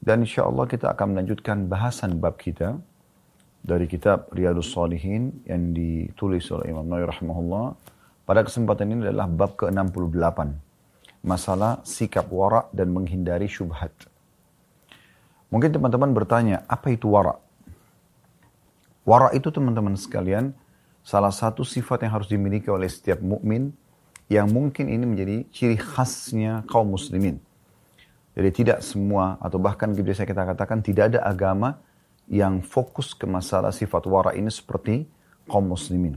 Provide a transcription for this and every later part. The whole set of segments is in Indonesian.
Dan insya Allah kita akan melanjutkan bahasan bab kita dari kitab Riyadus Salihin yang ditulis oleh Imam Nawawi rahimahullah. Pada kesempatan ini adalah bab ke-68. Masalah sikap wara dan menghindari syubhat. Mungkin teman-teman bertanya, apa itu wara? Wara itu teman-teman sekalian, salah satu sifat yang harus dimiliki oleh setiap mukmin yang mungkin ini menjadi ciri khasnya kaum muslimin. Jadi tidak semua atau bahkan bisa kita katakan tidak ada agama yang fokus ke masalah sifat wara ini seperti kaum muslimin.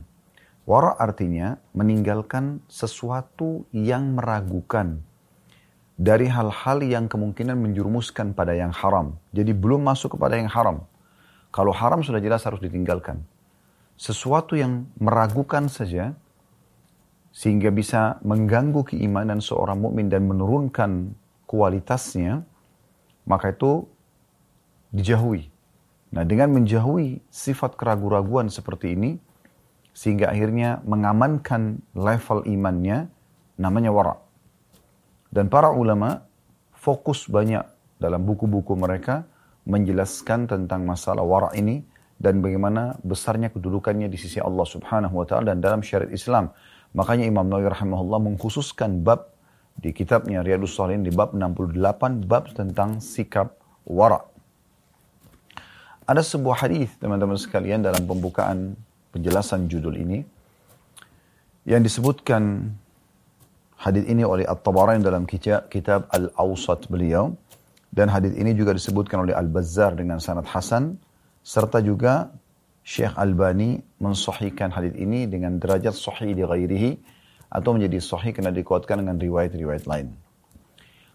Wara artinya meninggalkan sesuatu yang meragukan dari hal-hal yang kemungkinan menjurumuskan pada yang haram. Jadi belum masuk kepada yang haram. Kalau haram sudah jelas harus ditinggalkan. Sesuatu yang meragukan saja sehingga bisa mengganggu keimanan seorang mukmin dan menurunkan kualitasnya, maka itu dijauhi. Nah dengan menjauhi sifat keraguan-raguan seperti ini, sehingga akhirnya mengamankan level imannya, namanya wara. Dan para ulama fokus banyak dalam buku-buku mereka menjelaskan tentang masalah wara ini dan bagaimana besarnya kedudukannya di sisi Allah Subhanahu wa taala dan dalam syariat Islam. Makanya Imam Nawawi rahimahullah mengkhususkan bab di kitabnya Riyadus Salihin di bab 68 bab tentang sikap wara. Ada sebuah hadis teman-teman sekalian dalam pembukaan penjelasan judul ini yang disebutkan hadis ini oleh At-Tabarani dalam kitab, Al-Awsat beliau dan hadis ini juga disebutkan oleh Al-Bazzar dengan sanad hasan serta juga Syekh Albani mensahihkan hadis ini dengan derajat sahih di ghairihi atau menjadi sahih karena dikuatkan dengan riwayat-riwayat lain.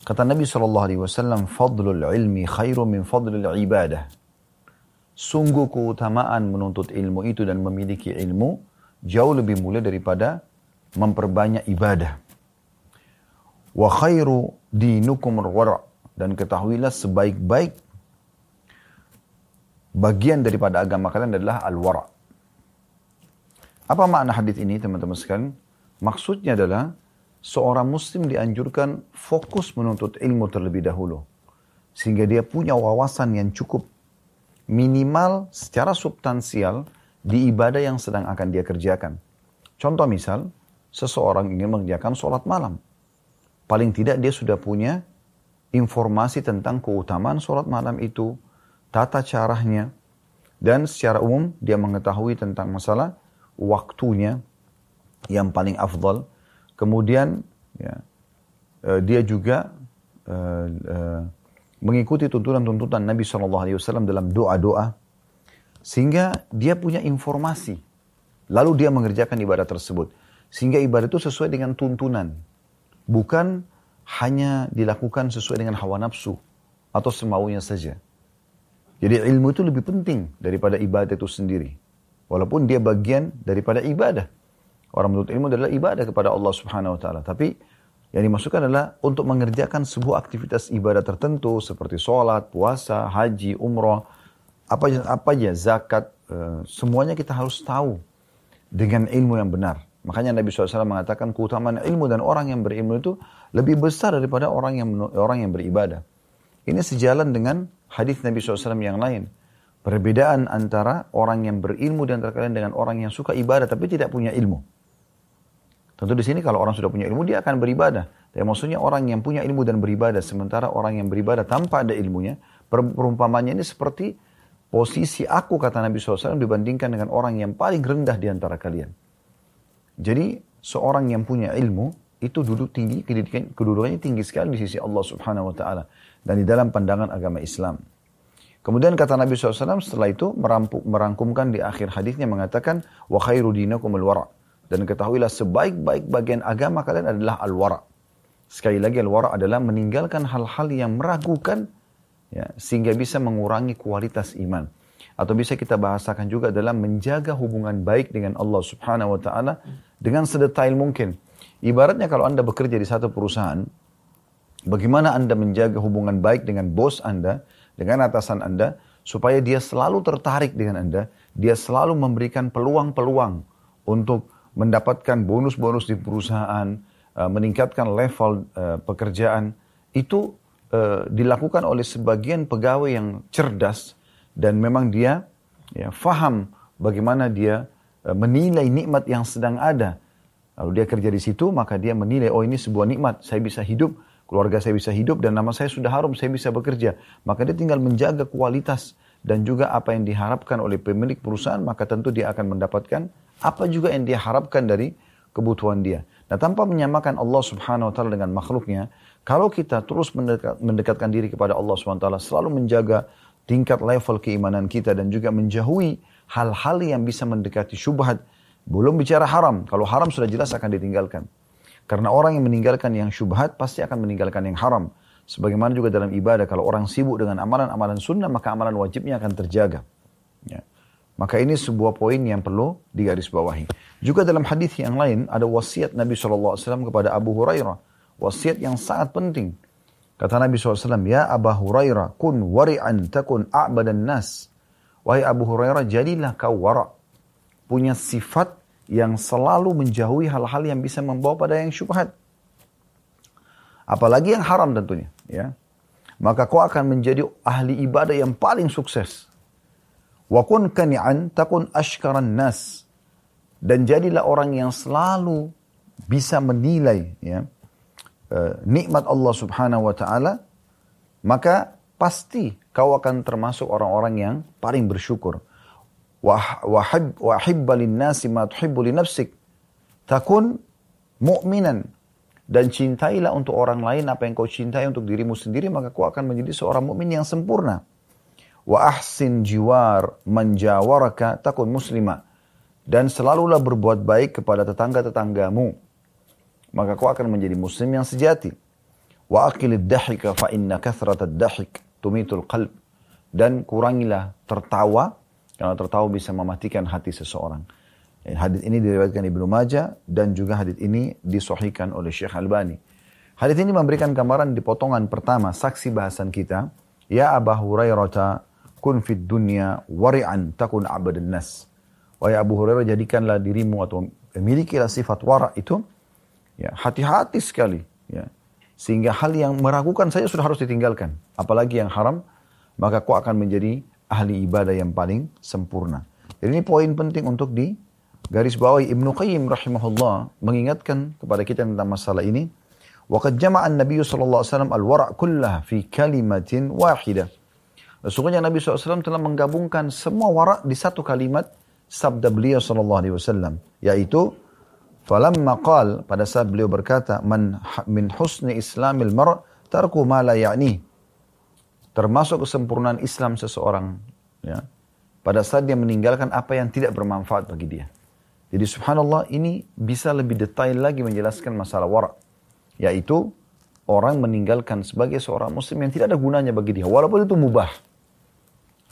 Kata Nabi SAW, Fadlul ilmi khairu min fadlul ibadah. Sungguh keutamaan menuntut ilmu itu dan memiliki ilmu jauh lebih mulia daripada memperbanyak ibadah. Wa khairu dinukum wara. Dan ketahuilah sebaik-baik bagian daripada agama kalian adalah al-wara. Apa makna hadis ini teman-teman sekalian? Maksudnya adalah seorang muslim dianjurkan fokus menuntut ilmu terlebih dahulu. Sehingga dia punya wawasan yang cukup minimal secara substansial di ibadah yang sedang akan dia kerjakan. Contoh misal, seseorang ingin mengerjakan sholat malam. Paling tidak dia sudah punya informasi tentang keutamaan sholat malam itu, tata caranya, dan secara umum dia mengetahui tentang masalah waktunya, yang paling afdal. Kemudian ya, uh, dia juga uh, uh, mengikuti tuntunan-tuntunan Nabi SAW dalam doa-doa. Sehingga dia punya informasi. Lalu dia mengerjakan ibadah tersebut. Sehingga ibadah itu sesuai dengan tuntunan. Bukan hanya dilakukan sesuai dengan hawa nafsu atau semaunya saja. Jadi ilmu itu lebih penting daripada ibadah itu sendiri. Walaupun dia bagian daripada ibadah. Orang menuntut ilmu adalah ibadah kepada Allah Subhanahu wa taala. Tapi yang dimasukkan adalah untuk mengerjakan sebuah aktivitas ibadah tertentu seperti sholat, puasa, haji, umrah, apa apa aja zakat, uh, semuanya kita harus tahu dengan ilmu yang benar. Makanya Nabi SAW mengatakan keutamaan ilmu dan orang yang berilmu itu lebih besar daripada orang yang orang yang beribadah. Ini sejalan dengan hadis Nabi SAW yang lain. Perbedaan antara orang yang berilmu dan terkadang dengan orang yang suka ibadah tapi tidak punya ilmu. Tentu di sini kalau orang sudah punya ilmu dia akan beribadah. Tapi maksudnya orang yang punya ilmu dan beribadah sementara orang yang beribadah tanpa ada ilmunya, perumpamannya ini seperti posisi aku kata Nabi SAW dibandingkan dengan orang yang paling rendah di antara kalian. Jadi seorang yang punya ilmu itu duduk tinggi, kedudukannya tinggi sekali di sisi Allah Subhanahu Wa Taala dan di dalam pandangan agama Islam. Kemudian kata Nabi SAW setelah itu merangkumkan di akhir hadisnya mengatakan wa khairu dinakum al-wara' Dan ketahuilah sebaik-baik bagian agama kalian adalah al-wara. Sekali lagi al-wara adalah meninggalkan hal-hal yang meragukan ya, sehingga bisa mengurangi kualitas iman. Atau bisa kita bahasakan juga dalam menjaga hubungan baik dengan Allah subhanahu wa ta'ala dengan sedetail mungkin. Ibaratnya kalau Anda bekerja di satu perusahaan, bagaimana Anda menjaga hubungan baik dengan bos Anda, dengan atasan Anda, supaya dia selalu tertarik dengan Anda, dia selalu memberikan peluang-peluang untuk mendapatkan bonus-bonus di perusahaan, uh, meningkatkan level uh, pekerjaan, itu uh, dilakukan oleh sebagian pegawai yang cerdas dan memang dia ya, faham bagaimana dia menilai nikmat yang sedang ada. Lalu dia kerja di situ, maka dia menilai, oh ini sebuah nikmat, saya bisa hidup, keluarga saya bisa hidup, dan nama saya sudah harum, saya bisa bekerja. Maka dia tinggal menjaga kualitas dan juga apa yang diharapkan oleh pemilik perusahaan, maka tentu dia akan mendapatkan apa juga yang dia harapkan dari kebutuhan dia. Nah tanpa menyamakan Allah subhanahu wa ta'ala dengan makhluknya, kalau kita terus mendekat, mendekatkan diri kepada Allah subhanahu wa ta'ala, selalu menjaga tingkat level keimanan kita dan juga menjauhi hal-hal yang bisa mendekati syubhat, belum bicara haram. Kalau haram sudah jelas akan ditinggalkan. Karena orang yang meninggalkan yang syubhat pasti akan meninggalkan yang haram. Sebagaimana juga dalam ibadah, kalau orang sibuk dengan amalan-amalan sunnah, maka amalan wajibnya akan terjaga. Ya. Maka ini sebuah poin yang perlu digarisbawahi. Juga dalam hadis yang lain ada wasiat Nabi SAW kepada Abu Hurairah. Wasiat yang sangat penting. Kata Nabi SAW, Ya Abu Hurairah, kun wari'an takun a'badan nas. Wahai Abu Hurairah, jadilah kau wara' punya sifat yang selalu menjauhi hal-hal yang bisa membawa pada yang syubhat. Apalagi yang haram tentunya, ya. Maka kau akan menjadi ahli ibadah yang paling sukses. Wa kun kani'an takun ashkaran nas. Dan jadilah orang yang selalu bisa menilai ya, uh, nikmat Allah subhanahu wa ta'ala. Maka pasti kau akan termasuk orang-orang yang paling bersyukur wahibba linnasi ma tuhibbu li nafsik takun mu'minan dan cintailah untuk orang lain apa yang kau cintai untuk dirimu sendiri maka kau akan menjadi seorang mukmin yang sempurna. Wa ahsin jiwar menjawaraka takun muslima. Dan selalulah berbuat baik kepada tetangga-tetanggamu maka kau akan menjadi muslim yang sejati. Wa aqilid dahika fa inna kathrata dahik tumitul qalb. Dan kurangilah tertawa karena tertawa bisa mematikan hati seseorang. Eh, hadis ini diriwayatkan Ibnu Majah dan juga hadis ini disohikan oleh Syekh Albani. Hadis ini memberikan gambaran di potongan pertama saksi bahasan kita. Ya Abu Hurairah kun fid dunya wari'an takun abadan nas. Wahai Abu Hurairah jadikanlah dirimu atau milikilah sifat wara itu ya hati-hati sekali ya sehingga hal yang meragukan saja sudah harus ditinggalkan apalagi yang haram maka kau akan menjadi ahli ibadah yang paling sempurna. Jadi ini poin penting untuk di garis bawahi Ibnu Qayyim rahimahullah mengingatkan kepada kita tentang masalah ini. Waqad jama'an Nabi sallallahu alaihi wasallam al-wara' kullah fi kalimatin wahidah. Sesungguhnya Nabi SAW telah menggabungkan semua wara' di satu kalimat sabda beliau sallallahu alaihi wasallam yaitu falamma qal pada saat beliau berkata man min husni islamil mar' tarku ma la ya'ni termasuk kesempurnaan Islam seseorang ya pada saat dia meninggalkan apa yang tidak bermanfaat bagi dia. Jadi subhanallah ini bisa lebih detail lagi menjelaskan masalah wara yaitu orang meninggalkan sebagai seorang muslim yang tidak ada gunanya bagi dia walaupun itu mubah.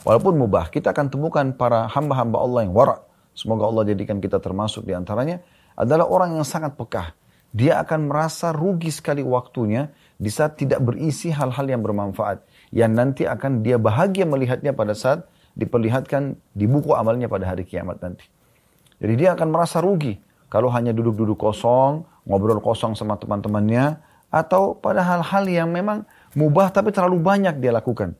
Walaupun mubah, kita akan temukan para hamba-hamba Allah yang wara. Semoga Allah jadikan kita termasuk di antaranya adalah orang yang sangat pekah. Dia akan merasa rugi sekali waktunya di saat tidak berisi hal-hal yang bermanfaat yang nanti akan dia bahagia melihatnya pada saat diperlihatkan di buku amalnya pada hari kiamat nanti. Jadi dia akan merasa rugi kalau hanya duduk-duduk kosong, ngobrol kosong sama teman-temannya, atau pada hal-hal yang memang mubah tapi terlalu banyak dia lakukan.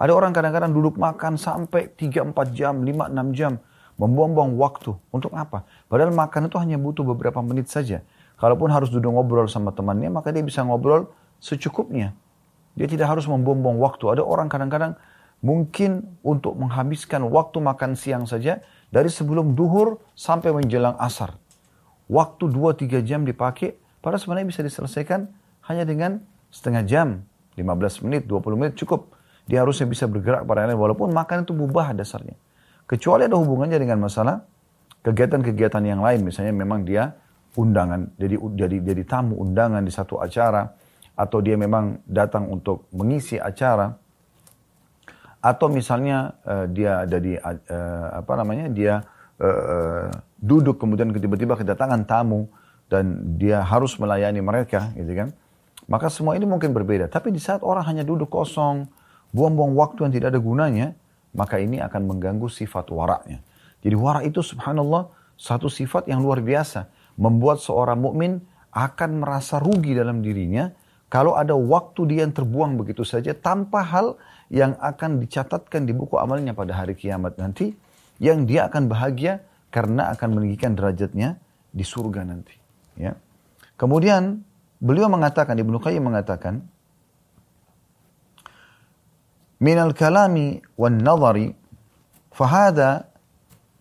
Ada orang kadang-kadang duduk makan sampai 3-4 jam, 5-6 jam, membuang-buang waktu. Untuk apa? Padahal makan itu hanya butuh beberapa menit saja. Kalaupun harus duduk ngobrol sama temannya, maka dia bisa ngobrol secukupnya. Dia tidak harus membuang-buang waktu. Ada orang kadang-kadang mungkin untuk menghabiskan waktu makan siang saja dari sebelum duhur sampai menjelang asar. Waktu 2-3 jam dipakai, padahal sebenarnya bisa diselesaikan hanya dengan setengah jam, 15 menit, 20 menit cukup. Dia harusnya bisa bergerak pada lain walaupun makan itu mubah dasarnya. Kecuali ada hubungannya dengan masalah kegiatan-kegiatan yang lain. Misalnya memang dia undangan, jadi jadi jadi tamu undangan di satu acara atau dia memang datang untuk mengisi acara atau misalnya uh, dia ada di uh, apa namanya dia uh, duduk kemudian tiba-tiba kedatangan tamu dan dia harus melayani mereka gitu kan. Maka semua ini mungkin berbeda. Tapi di saat orang hanya duduk kosong buang-buang waktu yang tidak ada gunanya maka ini akan mengganggu sifat waraknya. Jadi warak itu subhanallah satu sifat yang luar biasa. Membuat seorang mukmin akan merasa rugi dalam dirinya kalau ada waktu dia yang terbuang begitu saja tanpa hal yang akan dicatatkan di buku amalnya pada hari kiamat nanti yang dia akan bahagia karena akan meninggikan derajatnya di surga nanti ya. Kemudian beliau mengatakan Ibnu Qayyim mengatakan minal kalami wan nadhari fahada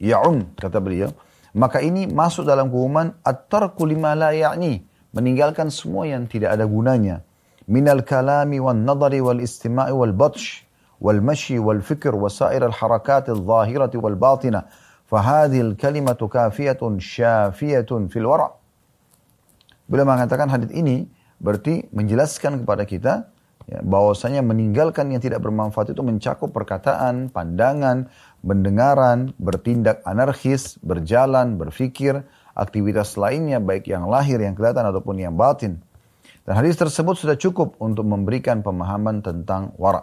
ya'um kata beliau maka ini masuk dalam keumuman at-tarku lima la ya'ni meninggalkan semua yang tidak ada gunanya. Minal kalami wan nadhari wal istima'i wal batsh wal mashi wal fikr wa sair al harakat al zahirati wal batinah fahadhil kalimatu kafiyatun syafiyatun fil wara' Beliau mengatakan hadis ini berarti menjelaskan kepada kita ya, bahwasanya meninggalkan yang tidak bermanfaat itu mencakup perkataan, pandangan, mendengaran, bertindak anarkis, berjalan, berfikir, aktivitas lainnya baik yang lahir, yang kelihatan ataupun yang batin. Dan hadis tersebut sudah cukup untuk memberikan pemahaman tentang wara.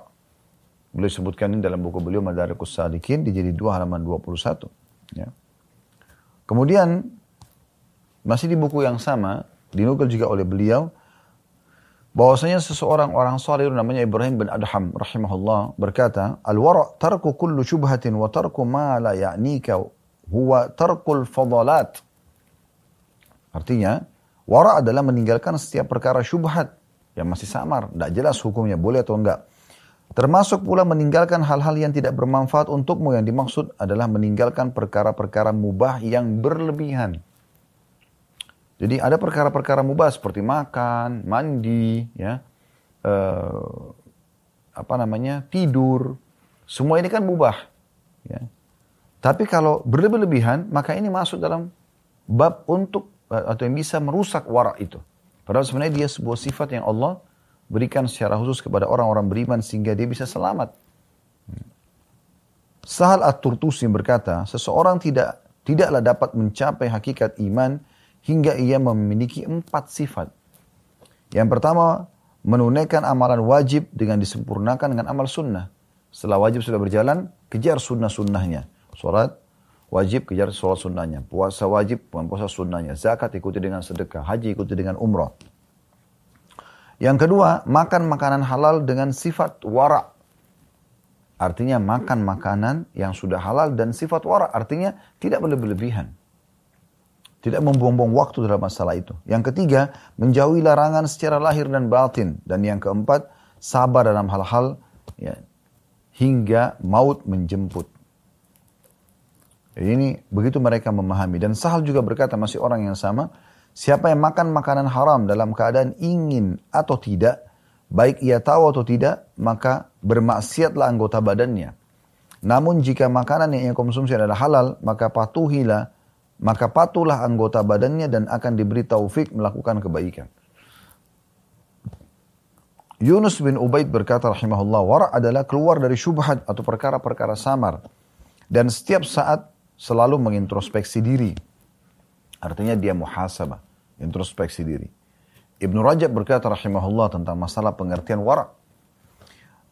Beliau sebutkan ini dalam buku beliau Madarikus Sadikin di jadi 2 halaman 21. Ya. Kemudian masih di buku yang sama dinukil juga oleh beliau bahwasanya seseorang orang saleh namanya Ibrahim bin Adham rahimahullah berkata al-wara' tarku kullu syubhatin wa tarku ma la ya'nika huwa tarkul fadalat artinya wara' adalah meninggalkan setiap perkara syubhat yang masih samar tidak jelas hukumnya boleh atau enggak Termasuk pula meninggalkan hal-hal yang tidak bermanfaat untukmu yang dimaksud adalah meninggalkan perkara-perkara mubah yang berlebihan. Jadi ada perkara-perkara mubah seperti makan, mandi, ya, eh, apa namanya, tidur, semua ini kan mubah. Ya. Tapi kalau berlebih-lebihan, maka ini masuk dalam bab untuk atau yang bisa merusak warak itu. Padahal sebenarnya dia sebuah sifat yang Allah berikan secara khusus kepada orang-orang beriman sehingga dia bisa selamat. Sahal At-Turtusi berkata, seseorang tidak tidaklah dapat mencapai hakikat iman hingga ia memiliki empat sifat. Yang pertama, menunaikan amalan wajib dengan disempurnakan dengan amal sunnah. Setelah wajib sudah berjalan, kejar sunnah-sunnahnya. Sholat wajib, kejar sholat sunnahnya. Puasa wajib, puasa sunnahnya. Zakat ikuti dengan sedekah. Haji ikuti dengan umrah. Yang kedua, makan makanan halal dengan sifat wara. Artinya makan makanan yang sudah halal dan sifat wara. Artinya tidak berlebihan. Tidak membuang-buang waktu dalam masalah itu. Yang ketiga, menjauhi larangan secara lahir dan batin. Dan yang keempat, sabar dalam hal-hal ya, hingga maut menjemput. Jadi ini begitu mereka memahami. Dan Sahal juga berkata masih orang yang sama, siapa yang makan makanan haram dalam keadaan ingin atau tidak, baik ia tahu atau tidak, maka bermaksiatlah anggota badannya. Namun jika makanan yang ia konsumsi adalah halal, maka patuhilah maka patulah anggota badannya dan akan diberi taufik melakukan kebaikan. Yunus bin Ubaid berkata rahimahullah, wara' adalah keluar dari syubhat atau perkara-perkara samar. Dan setiap saat selalu mengintrospeksi diri. Artinya dia muhasabah, introspeksi diri. Ibnu Rajab berkata rahimahullah tentang masalah pengertian wara'.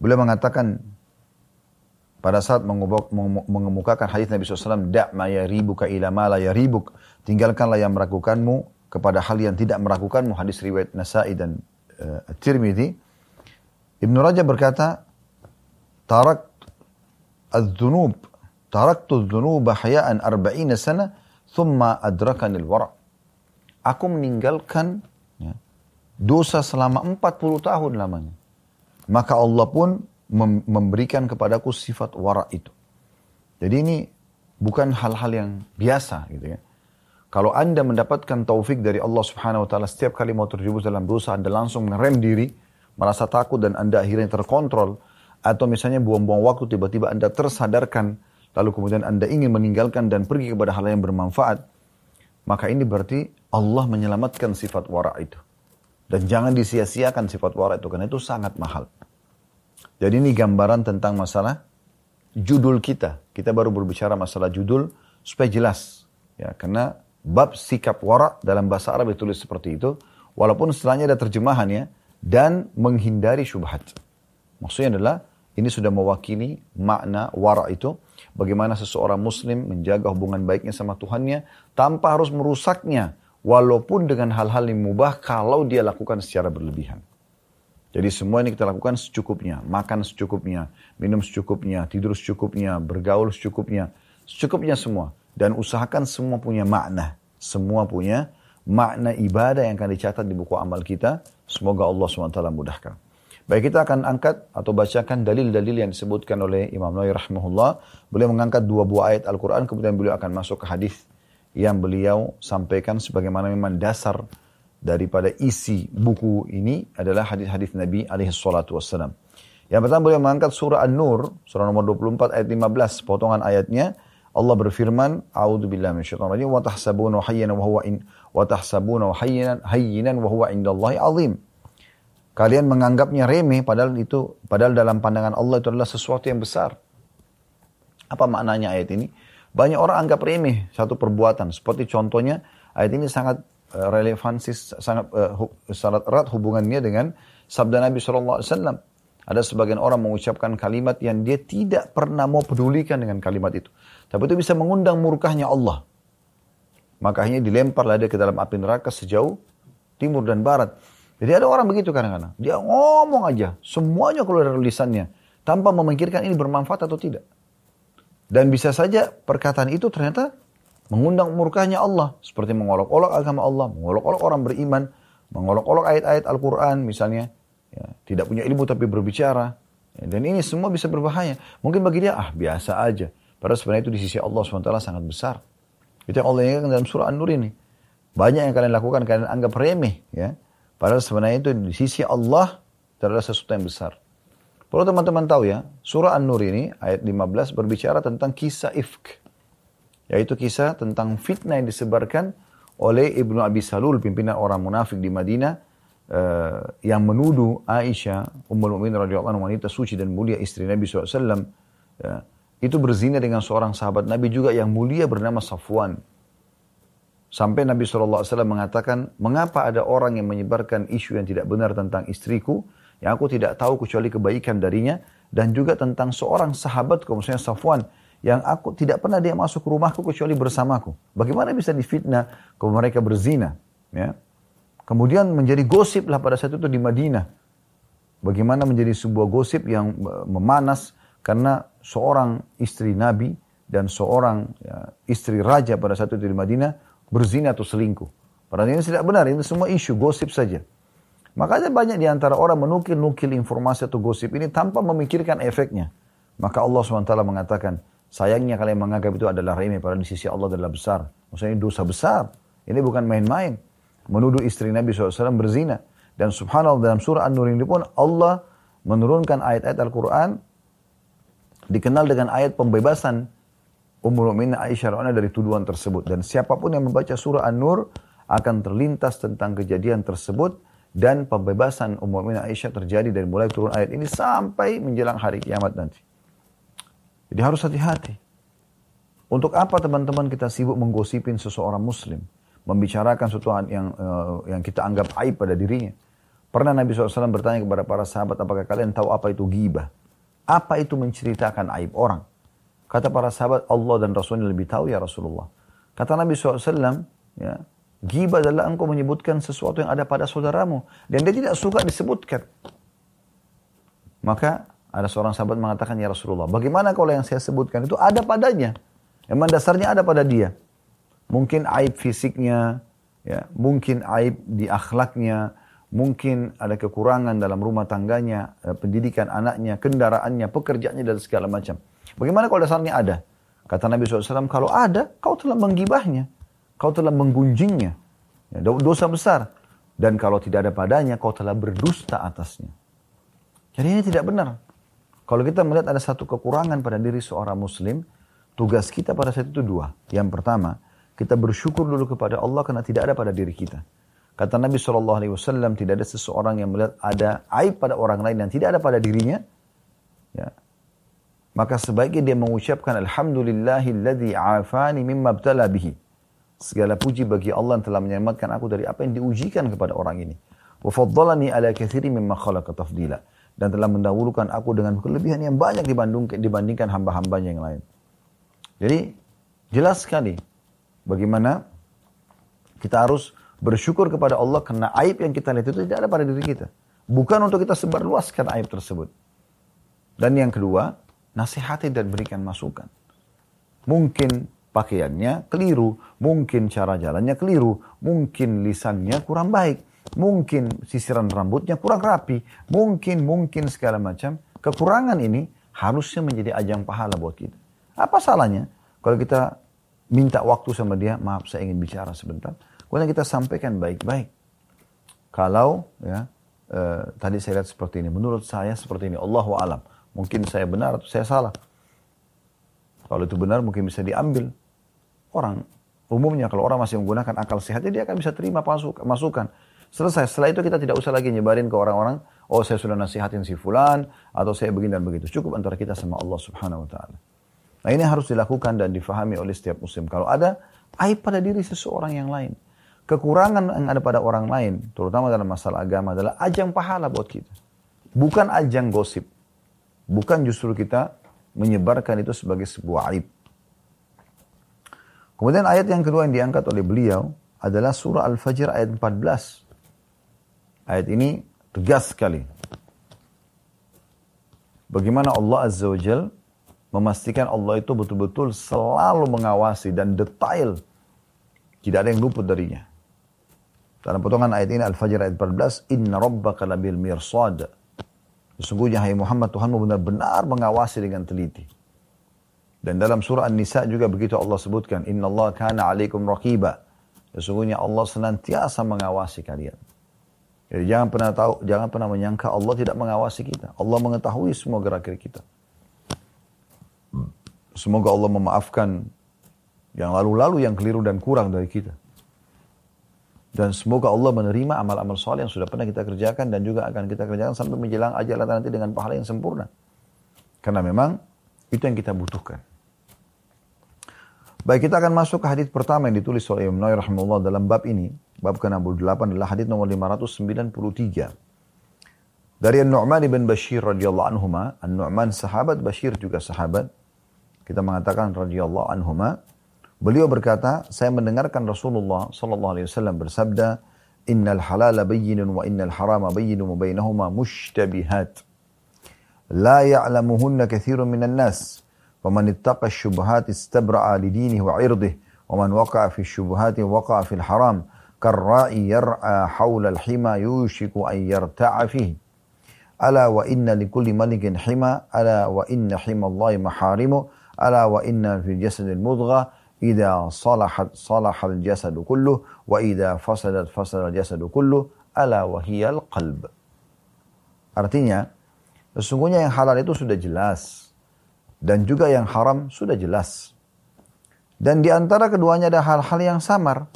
Beliau mengatakan, pada saat mengemukakan hadis Nabi SAW, Da' ma yaribuka ila ma la yaribuk. Tinggalkanlah yang meragukanmu kepada hal yang tidak meragukanmu. Hadis riwayat Nasai dan uh, Tirmidhi. Ibn Rajab berkata, Tarak al-dhunub, taraktu hayaan arba'ina sana, thumma il-wara' Aku meninggalkan ya, dosa selama 40 tahun lamanya. Maka Allah pun memberikan kepadaku sifat wara itu. Jadi ini bukan hal-hal yang biasa gitu ya. Kalau Anda mendapatkan taufik dari Allah Subhanahu wa taala setiap kali mau terjerumus dalam dosa Anda langsung ngerem diri, merasa takut dan Anda akhirnya terkontrol atau misalnya buang-buang waktu tiba-tiba Anda tersadarkan lalu kemudian Anda ingin meninggalkan dan pergi kepada hal yang bermanfaat, maka ini berarti Allah menyelamatkan sifat wara itu. Dan jangan disia-siakan sifat wara itu karena itu sangat mahal. Jadi ini gambaran tentang masalah judul kita. Kita baru berbicara masalah judul supaya jelas. Ya, karena bab sikap wara dalam bahasa Arab ditulis seperti itu. Walaupun setelahnya ada terjemahannya. Dan menghindari syubhat. Maksudnya adalah ini sudah mewakili makna wara itu. Bagaimana seseorang muslim menjaga hubungan baiknya sama Tuhannya. Tanpa harus merusaknya. Walaupun dengan hal-hal yang mubah kalau dia lakukan secara berlebihan. Jadi semua ini kita lakukan secukupnya. Makan secukupnya, minum secukupnya, tidur secukupnya, bergaul secukupnya. Secukupnya semua. Dan usahakan semua punya makna. Semua punya makna ibadah yang akan dicatat di buku amal kita. Semoga Allah SWT mudahkan. Baik kita akan angkat atau bacakan dalil-dalil yang disebutkan oleh Imam Nawawi rahimahullah. Beliau mengangkat dua buah ayat Al-Quran kemudian beliau akan masuk ke hadis yang beliau sampaikan sebagaimana memang dasar daripada isi buku ini adalah hadis-hadis Nabi alaihi salatu wassalam. Yang pertama beliau mengangkat surah An-Nur, surah nomor 24 ayat 15, potongan ayatnya Allah berfirman, "A'udzu billahi minasyaitonir rajim wa tahsabuna hayyinan wa huwa in wa tahsabuna hayyinan wa huwa azim." Kalian menganggapnya remeh padahal itu padahal dalam pandangan Allah itu adalah sesuatu yang besar. Apa maknanya ayat ini? Banyak orang anggap remeh satu perbuatan. Seperti contohnya ayat ini sangat uh, relevansi sangat uh, sangat erat hubungannya dengan sabda Nabi SAW. Ada sebagian orang mengucapkan kalimat yang dia tidak pernah mau pedulikan dengan kalimat itu. Tapi itu bisa mengundang murkahnya Allah. Makanya dilemparlah dia ke dalam api neraka sejauh timur dan barat. Jadi ada orang begitu kadang-kadang. Dia ngomong aja, semuanya keluar dari lisannya. Tanpa memikirkan ini bermanfaat atau tidak. Dan bisa saja perkataan itu ternyata mengundang murkahnya Allah. Seperti mengolok-olok agama Allah, mengolok-olok orang beriman, mengolok-olok ayat-ayat Al-Quran misalnya. Ya, tidak punya ilmu tapi berbicara. Ya, dan ini semua bisa berbahaya. Mungkin bagi dia, ah biasa aja. Padahal sebenarnya itu di sisi Allah SWT sangat besar. Itu yang Allah ingatkan dalam surah An-Nur ini. Banyak yang kalian lakukan, kalian anggap remeh. ya Padahal sebenarnya itu di sisi Allah adalah sesuatu yang besar. Perlu teman-teman tahu ya, surah An-Nur ini ayat 15 berbicara tentang kisah ifk. Yaitu kisah tentang fitnah yang disebarkan oleh Ibnu Abi Salul, pimpinan orang munafik di Madinah, uh, yang menuduh Aisyah, Ummul Mukminin radhiyallahu anha wanita suci dan mulia istri Nabi SAW, ya, itu berzina dengan seorang sahabat Nabi juga yang mulia bernama Safwan. Sampai Nabi SAW mengatakan, mengapa ada orang yang menyebarkan isu yang tidak benar tentang istriku, yang aku tidak tahu kecuali kebaikan darinya, dan juga tentang seorang sahabat, misalnya Safwan, yang aku tidak pernah dia masuk rumahku kecuali bersamaku. Bagaimana bisa difitnah kalau mereka berzina? Ya. Kemudian menjadi gosip lah pada saat itu di Madinah. Bagaimana menjadi sebuah gosip yang memanas karena seorang istri Nabi dan seorang ya, istri raja pada saat itu di Madinah berzina atau selingkuh. Padahal ini tidak benar, ini semua isu gosip saja. Makanya banyak di antara orang menukil-nukil informasi atau gosip ini tanpa memikirkan efeknya. Maka Allah SWT mengatakan, sayangnya kalian menganggap itu adalah remeh, padahal di sisi Allah adalah besar. Maksudnya dosa besar. Ini bukan main-main. Menuduh istri Nabi SAW berzina. Dan subhanallah dalam surah An-Nur ini pun Allah menurunkan ayat-ayat Al-Quran dikenal dengan ayat pembebasan Ummul Mukminin Aisyah radhiyallahu dari tuduhan tersebut dan siapa pun yang membaca surah An-Nur akan terlintas tentang kejadian tersebut dan pembebasan Ummul Mukminin Aisyah terjadi dari mulai turun ayat ini sampai menjelang hari kiamat nanti. Jadi harus hati-hati. Untuk apa teman-teman kita sibuk menggosipin seseorang muslim, membicarakan sesuatu yang uh, yang kita anggap aib pada dirinya. Pernah Nabi SAW bertanya kepada para sahabat, apakah kalian tahu apa itu gibah? Apa itu menceritakan aib orang? Kata para sahabat, Allah dan Rasulnya lebih tahu ya Rasulullah. Kata Nabi SAW, ya, Gibah adalah engkau menyebutkan sesuatu yang ada pada saudaramu. Dan dia tidak suka disebutkan. Maka ada seorang sahabat mengatakan, Ya Rasulullah, bagaimana kalau yang saya sebutkan itu ada padanya? Emang dasarnya ada pada dia. Mungkin aib fisiknya, ya, mungkin aib di akhlaknya, mungkin ada kekurangan dalam rumah tangganya, eh, pendidikan anaknya, kendaraannya, pekerjaannya, dan segala macam. Bagaimana kalau dasarnya ada? Kata Nabi SAW, kalau ada, kau telah menggibahnya. Kau telah menggunjingnya. Ya, dosa besar. Dan kalau tidak ada padanya, kau telah berdusta atasnya. Jadi ini tidak benar. Kalau kita melihat ada satu kekurangan pada diri seorang muslim, tugas kita pada saat itu dua. Yang pertama, kita bersyukur dulu kepada Allah karena tidak ada pada diri kita. Kata Nabi SAW, tidak ada seseorang yang melihat ada aib pada orang lain yang tidak ada pada dirinya. Ya, maka sebaiknya dia mengucapkan alhamdulillahilladzi afani mimma btala bihi. Segala puji bagi Allah yang telah menyelamatkan aku dari apa yang diujikan kepada orang ini. Wa faddalani ala katsiri mimma khalaqa tafdila dan telah mendahulukan aku dengan kelebihan yang banyak dibandingkan hamba-hambanya yang lain. Jadi jelas sekali bagaimana kita harus bersyukur kepada Allah karena aib yang kita lihat itu tidak ada pada diri kita. Bukan untuk kita sebarluaskan aib tersebut. Dan yang kedua, nasihati dan berikan masukan. Mungkin pakaiannya keliru, mungkin cara jalannya keliru, mungkin lisannya kurang baik, mungkin sisiran rambutnya kurang rapi, mungkin, mungkin segala macam. Kekurangan ini harusnya menjadi ajang pahala buat kita. Apa salahnya kalau kita minta waktu sama dia, maaf saya ingin bicara sebentar. Kemudian kita sampaikan baik-baik. Kalau ya eh, tadi saya lihat seperti ini, menurut saya seperti ini, Allah alam. Mungkin saya benar atau saya salah. Kalau itu benar mungkin bisa diambil. Orang umumnya kalau orang masih menggunakan akal sehatnya dia akan bisa terima masukan. Selesai. Setelah itu kita tidak usah lagi nyebarin ke orang-orang, oh saya sudah nasihatin si fulan, atau saya begini dan begitu. Cukup antara kita sama Allah subhanahu wa ta'ala. Nah ini harus dilakukan dan difahami oleh setiap muslim. Kalau ada aib pada diri seseorang yang lain. Kekurangan yang ada pada orang lain, terutama dalam masalah agama adalah ajang pahala buat kita. Bukan ajang gosip. Bukan justru kita menyebarkan itu sebagai sebuah aib. Kemudian ayat yang kedua yang diangkat oleh beliau adalah surah Al-Fajr ayat 14. Ayat ini tegas sekali. Bagaimana Allah Azza wa Jal memastikan Allah itu betul-betul selalu mengawasi dan detail. Tidak ada yang luput darinya. Dalam potongan ayat ini Al-Fajr ayat 14, Inna rabbaka labil mirsad. Sesungguhnya hai Muhammad Tuhanmu benar-benar mengawasi dengan teliti. Dan dalam surah An-Nisa juga begitu Allah sebutkan, Inna Allah kana alaikum raqiba. Sesungguhnya Allah senantiasa mengawasi kalian. Jadi jangan pernah tahu, jangan pernah menyangka Allah tidak mengawasi kita. Allah mengetahui semua gerak-gerik kita. Semoga Allah memaafkan yang lalu-lalu yang keliru dan kurang dari kita. Dan semoga Allah menerima amal-amal soleh yang sudah pernah kita kerjakan dan juga akan kita kerjakan sampai menjelang ajal nanti dengan pahala yang sempurna. Karena memang itu yang kita butuhkan. Baik, kita akan masuk ke hadis pertama yang ditulis oleh Imam Nawawi rahimahullah dalam bab ini. Bab ke-68 adalah hadis nomor 593. Dari An-Nu'man bin Bashir radhiyallahu anhuma, An-Nu'man sahabat, Bashir juga sahabat. Kita mengatakan radhiyallahu anhuma. Beliau berkata, saya mendengarkan Rasulullah sallallahu alaihi wasallam bersabda, "Innal halala bayyinun wa innal harama bayyinun wa bainahuma mushtabihat." La ya'lamuhunna katsirun minan nas. Faman ittaqa asy-syubhat istabra'a li dinihi wa 'irdihi, wa man waqa'a fi asy-syubhati waqa'a fil haram. Karra'i yar'a hawla al-hima yushiku an yarta'a fihi. ألا وإن لكل ملك حمى ألا وإن حمى الله محارمه ألا وإن في الجسد المضغة idza salahat salahal jasadu kullu wa idza fasadat fasadal jasadu kullu ala wahiyal qalb. Artinya, sesungguhnya yang halal itu sudah jelas dan juga yang haram sudah jelas. Dan di antara keduanya ada hal-hal yang samar.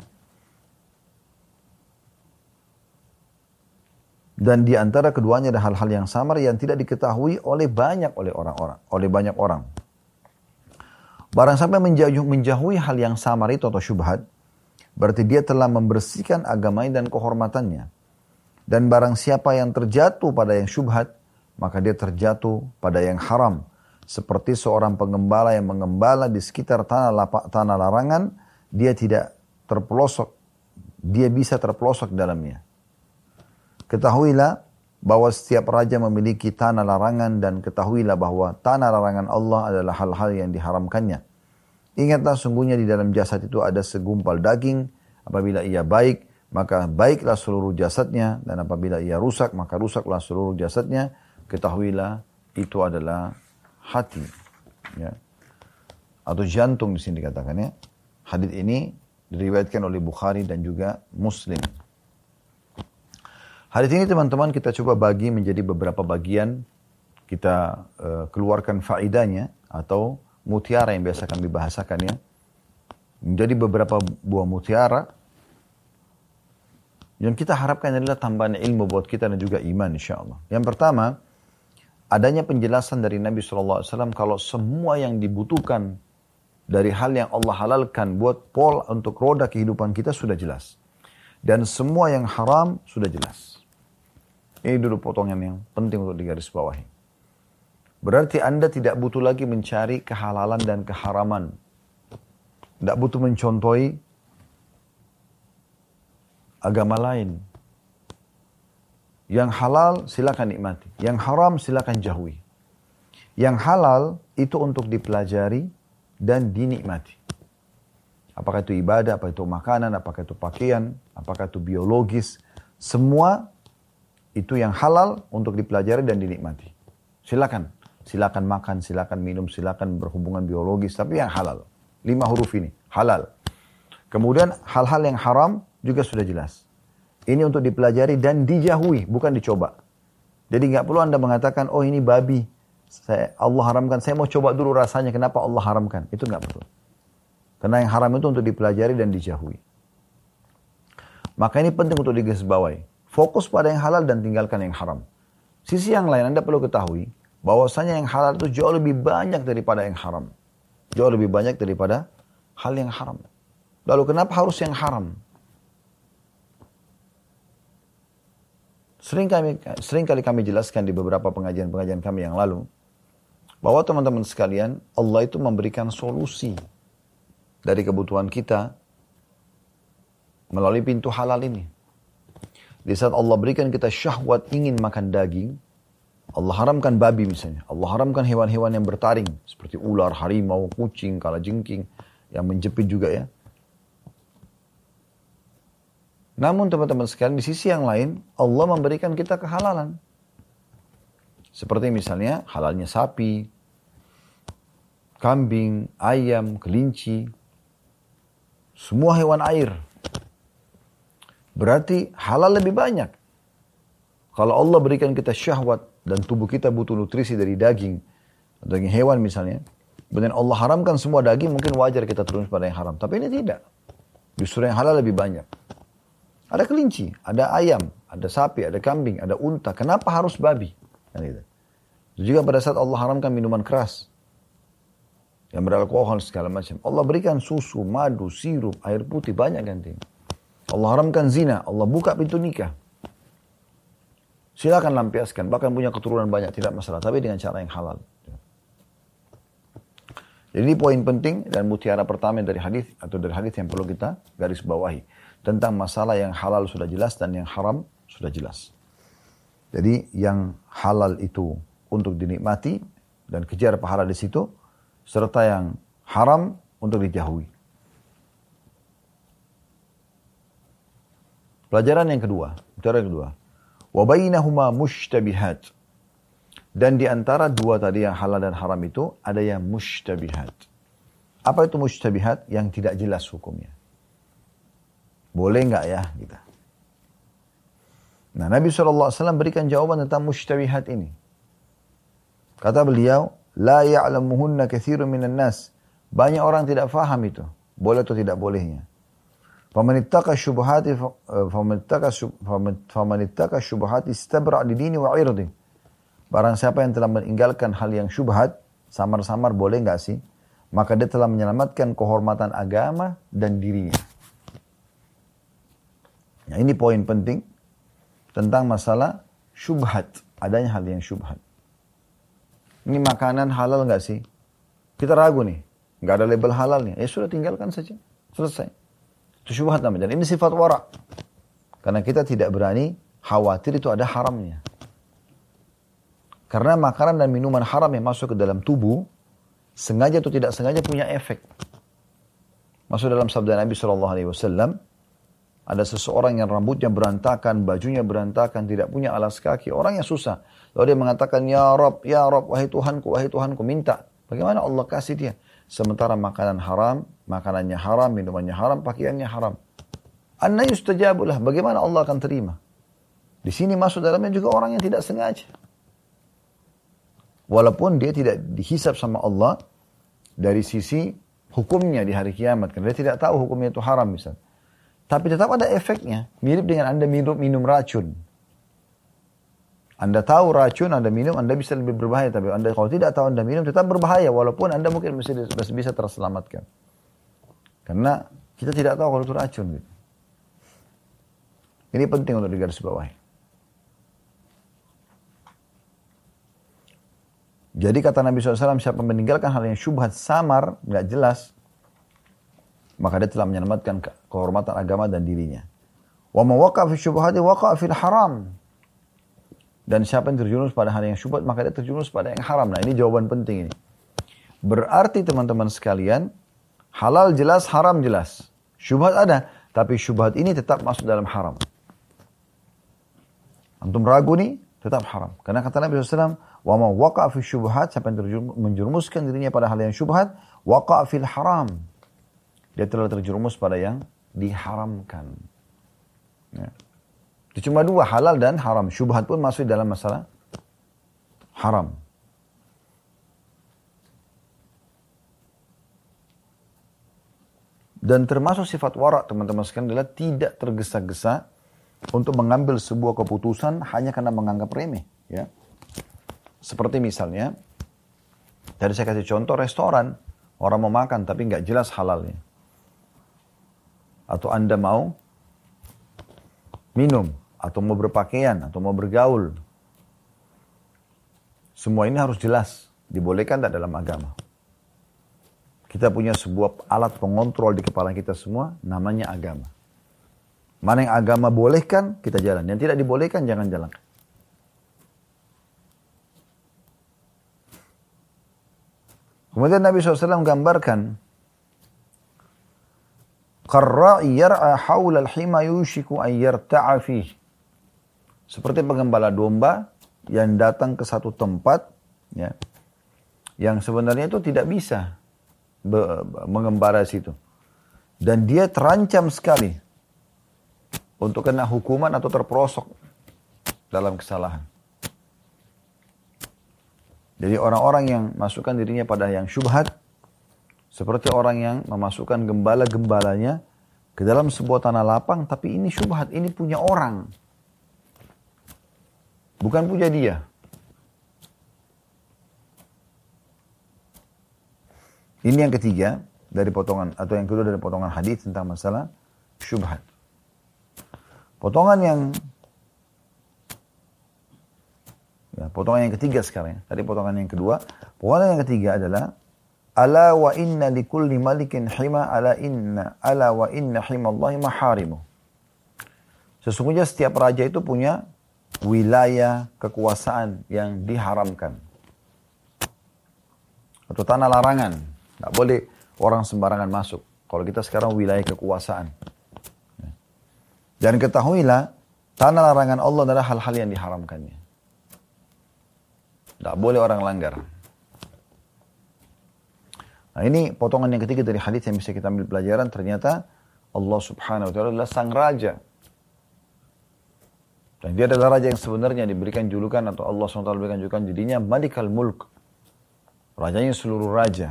Dan di antara keduanya ada hal-hal yang samar yang tidak diketahui oleh banyak oleh orang-orang, oleh banyak orang. Barang sampai menjauh, menjauhi hal yang samar itu atau syubhat, berarti dia telah membersihkan agamanya dan kehormatannya. Dan barang siapa yang terjatuh pada yang syubhat, maka dia terjatuh pada yang haram. Seperti seorang pengembala yang mengembala di sekitar tanah, lapak, tanah larangan, dia tidak terpelosok, dia bisa terpelosok dalamnya. Ketahuilah bahwa setiap raja memiliki tanah larangan dan ketahuilah bahwa tanah larangan Allah adalah hal-hal yang diharamkannya. Ingatlah sungguhnya di dalam jasad itu ada segumpal daging, apabila ia baik, maka baiklah seluruh jasadnya, dan apabila ia rusak, maka rusaklah seluruh jasadnya. Ketahuilah itu adalah hati. Ya. Atau jantung di sini dikatakan ya. Hadis ini diriwayatkan oleh Bukhari dan juga Muslim. Hadis ini teman-teman kita coba bagi menjadi beberapa bagian kita uh, keluarkan faidahnya atau mutiara yang biasa kami bahasakan ya. Menjadi beberapa buah mutiara yang kita harapkan adalah tambahan ilmu buat kita dan juga iman insya Allah. Yang pertama, adanya penjelasan dari Nabi SAW kalau semua yang dibutuhkan dari hal yang Allah halalkan buat pol untuk roda kehidupan kita sudah jelas. Dan semua yang haram sudah jelas. Ini dulu potongan yang penting untuk digarisbawahi. Berarti Anda tidak butuh lagi mencari kehalalan dan keharaman. Tidak butuh mencontohi agama lain. Yang halal silakan nikmati. Yang haram silakan jauhi. Yang halal itu untuk dipelajari dan dinikmati. Apakah itu ibadah, apakah itu makanan, apakah itu pakaian, apakah itu biologis. Semua itu yang halal untuk dipelajari dan dinikmati. Silakan. Silakan makan, silakan minum, silakan berhubungan biologis, tapi yang halal. Lima huruf ini, halal. Kemudian hal-hal yang haram juga sudah jelas. Ini untuk dipelajari dan dijauhi, bukan dicoba. Jadi nggak perlu Anda mengatakan, oh ini babi. Saya, Allah haramkan, saya mau coba dulu rasanya, kenapa Allah haramkan. Itu nggak perlu. Karena yang haram itu untuk dipelajari dan dijauhi. Maka ini penting untuk digarisbawahi. Fokus pada yang halal dan tinggalkan yang haram. Sisi yang lain Anda perlu ketahui, bahwasanya yang halal itu jauh lebih banyak daripada yang haram. Jauh lebih banyak daripada hal yang haram. Lalu kenapa harus yang haram? Sering, kami, sering kali kami jelaskan di beberapa pengajian-pengajian kami yang lalu, bahwa teman-teman sekalian, Allah itu memberikan solusi dari kebutuhan kita melalui pintu halal ini. Di saat Allah berikan kita syahwat ingin makan daging, Allah haramkan babi misalnya. Allah haramkan hewan-hewan yang bertaring. Seperti ular, harimau, kucing, kalajengking. Yang menjepit juga ya. Namun teman-teman sekalian di sisi yang lain Allah memberikan kita kehalalan. Seperti misalnya halalnya sapi, kambing, ayam, kelinci, semua hewan air. Berarti halal lebih banyak. Kalau Allah berikan kita syahwat dan tubuh kita butuh nutrisi dari daging, daging hewan misalnya, Benar Allah haramkan semua daging, mungkin wajar kita turun pada yang haram. Tapi ini tidak. Justru yang halal lebih banyak. Ada kelinci, ada ayam, ada sapi, ada kambing, ada unta. Kenapa harus babi? Kan gitu. Juga pada saat Allah haramkan minuman keras. Yang beralkohol segala macam. Allah berikan susu, madu, sirup, air putih, banyak ganti. Allah haramkan zina, Allah buka pintu nikah. Silakan lampiaskan, bahkan punya keturunan banyak, tidak masalah. Tapi dengan cara yang halal. Jadi poin penting dan mutiara pertama dari hadis atau dari hadis yang perlu kita garis bawahi tentang masalah yang halal sudah jelas dan yang haram sudah jelas. Jadi yang halal itu untuk dinikmati dan kejar pahala di situ, serta yang haram untuk dijauhi. Pelajaran yang kedua, pelajaran yang kedua. Wabainahuma mushtabihat. Dan di antara dua tadi yang halal dan haram itu ada yang mushtabihat. Apa itu mushtabihat? Yang tidak jelas hukumnya. Boleh nggak ya kita? Nah Nabi SAW berikan jawaban tentang mushtabihat ini. Kata beliau, La ya'lamuhunna kathirun minan nas. Banyak orang tidak faham itu. Boleh atau tidak bolehnya. Famanittaka syubhati famanittaka syubhati istabra' di dini wa irdi. Barang siapa yang telah meninggalkan hal yang syubhat, samar-samar boleh nggak sih? Maka dia telah menyelamatkan kehormatan agama dan dirinya. Nah, ini poin penting tentang masalah syubhat. Adanya hal yang syubhat. Ini makanan halal nggak sih? Kita ragu nih. Nggak ada label halal nih. Ya sudah tinggalkan saja. Selesai. Itu syubhat namanya. Dan ini sifat warak. Karena kita tidak berani khawatir itu ada haramnya. Karena makanan dan minuman haram yang masuk ke dalam tubuh, sengaja atau tidak sengaja punya efek. Masuk dalam sabda Nabi SAW, ada seseorang yang rambutnya berantakan, bajunya berantakan, tidak punya alas kaki. Orang yang susah. Lalu dia mengatakan, Ya Rob, Ya Rob, wahai Tuhanku, wahai Tuhanku, minta. Bagaimana Allah kasih dia? Sementara makanan haram, makanannya haram, minumannya haram, pakaiannya haram. Anna yustajabulah. Bagaimana Allah akan terima? Di sini masuk dalamnya juga orang yang tidak sengaja. Walaupun dia tidak dihisap sama Allah dari sisi hukumnya di hari kiamat. Karena dia tidak tahu hukumnya itu haram misalnya. Tapi tetap ada efeknya. Mirip dengan Anda minum, minum racun. Anda tahu racun, Anda minum, Anda bisa lebih berbahaya. Tapi Anda kalau tidak tahu Anda minum, tetap berbahaya. Walaupun Anda mungkin masih bisa, terselamatkan. Karena kita tidak tahu kalau itu racun. Gitu. Ini penting untuk digarisbawahi. Jadi kata Nabi SAW, siapa meninggalkan hal yang syubhat samar, nggak jelas, maka dia telah menyelamatkan kehormatan agama dan dirinya. Wa man fi syubhati waqa fil haram. Dan siapa yang terjerumus pada hal yang syubhat, maka dia terjerumus pada yang haram. Nah ini jawaban penting ini. Berarti teman-teman sekalian, halal jelas, haram jelas. Syubhat ada, tapi syubhat ini tetap masuk dalam haram. Antum ragu nih, tetap haram. Karena kata Nabi SAW, wa ma waqa fi syubhat, siapa yang menjerumuskan dirinya pada hal yang syubhat, waqa fil haram. Dia telah terjerumus pada yang diharamkan. Ya. Itu cuma dua, halal dan haram. Syubhat pun masuk dalam masalah haram. Dan termasuk sifat warak teman-teman sekalian adalah tidak tergesa-gesa untuk mengambil sebuah keputusan hanya karena menganggap remeh. Ya. Seperti misalnya, tadi saya kasih contoh restoran, orang mau makan tapi nggak jelas halalnya. Atau Anda mau minum, atau mau berpakaian, atau mau bergaul. Semua ini harus jelas, dibolehkan tak dalam agama. Kita punya sebuah alat pengontrol di kepala kita semua, namanya agama. Mana yang agama bolehkan, kita jalan. Yang tidak dibolehkan, jangan jalan. Kemudian Nabi SAW gambarkan yar'a hawla al-hima yushiku an yarta'a fih. Seperti pengembala domba yang datang ke satu tempat ya, yang sebenarnya itu tidak bisa mengembara situ. Dan dia terancam sekali untuk kena hukuman atau terperosok dalam kesalahan. Jadi orang-orang yang masukkan dirinya pada yang syubhat, seperti orang yang memasukkan gembala-gembalanya ke dalam sebuah tanah lapang, tapi ini syubhat, ini punya orang. Bukan punya dia. Ini yang ketiga dari potongan atau yang kedua dari potongan hadis tentang masalah syubhat. Potongan yang ya, potongan yang ketiga sekarang ya. Tadi potongan yang kedua. Potongan yang ketiga adalah ala wa inna likulli malikin hima ala inna ala wa inna himallahi maharimu. Sesungguhnya setiap raja itu punya wilayah kekuasaan yang diharamkan. Atau tanah larangan. Tidak boleh orang sembarangan masuk. Kalau kita sekarang wilayah kekuasaan. Dan ketahuilah, tanah larangan Allah adalah hal-hal yang diharamkannya. Tidak boleh orang langgar. Nah ini potongan yang ketiga dari hadis yang bisa kita ambil pelajaran. Ternyata Allah subhanahu wa ta'ala adalah sang raja dan dia adalah raja yang sebenarnya diberikan julukan atau Allah SWT berikan julukan jadinya Malikal Mulk. Rajanya seluruh raja.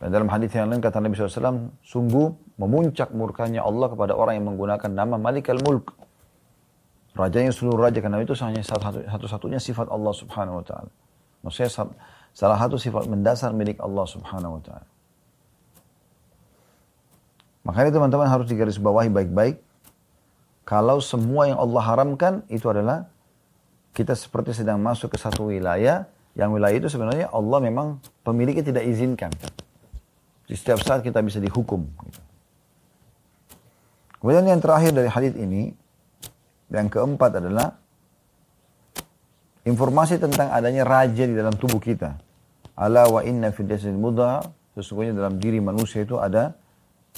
Dan dalam hadis yang lain kata Nabi SAW, sungguh memuncak murkanya Allah kepada orang yang menggunakan nama Malikal Mulk. Rajanya seluruh raja karena itu hanya satu-satunya sifat Allah Subhanahu wa taala. Maksudnya salah satu sifat mendasar milik Allah Subhanahu wa taala. Makanya teman-teman harus digarisbawahi baik-baik kalau semua yang Allah haramkan itu adalah kita seperti sedang masuk ke satu wilayah, yang wilayah itu sebenarnya Allah memang pemiliknya tidak izinkan. Di setiap saat kita bisa dihukum. Kemudian yang terakhir dari hadis ini, yang keempat adalah informasi tentang adanya raja di dalam tubuh kita. Ala wa inna fil jasadil mudha, sesungguhnya dalam diri manusia itu ada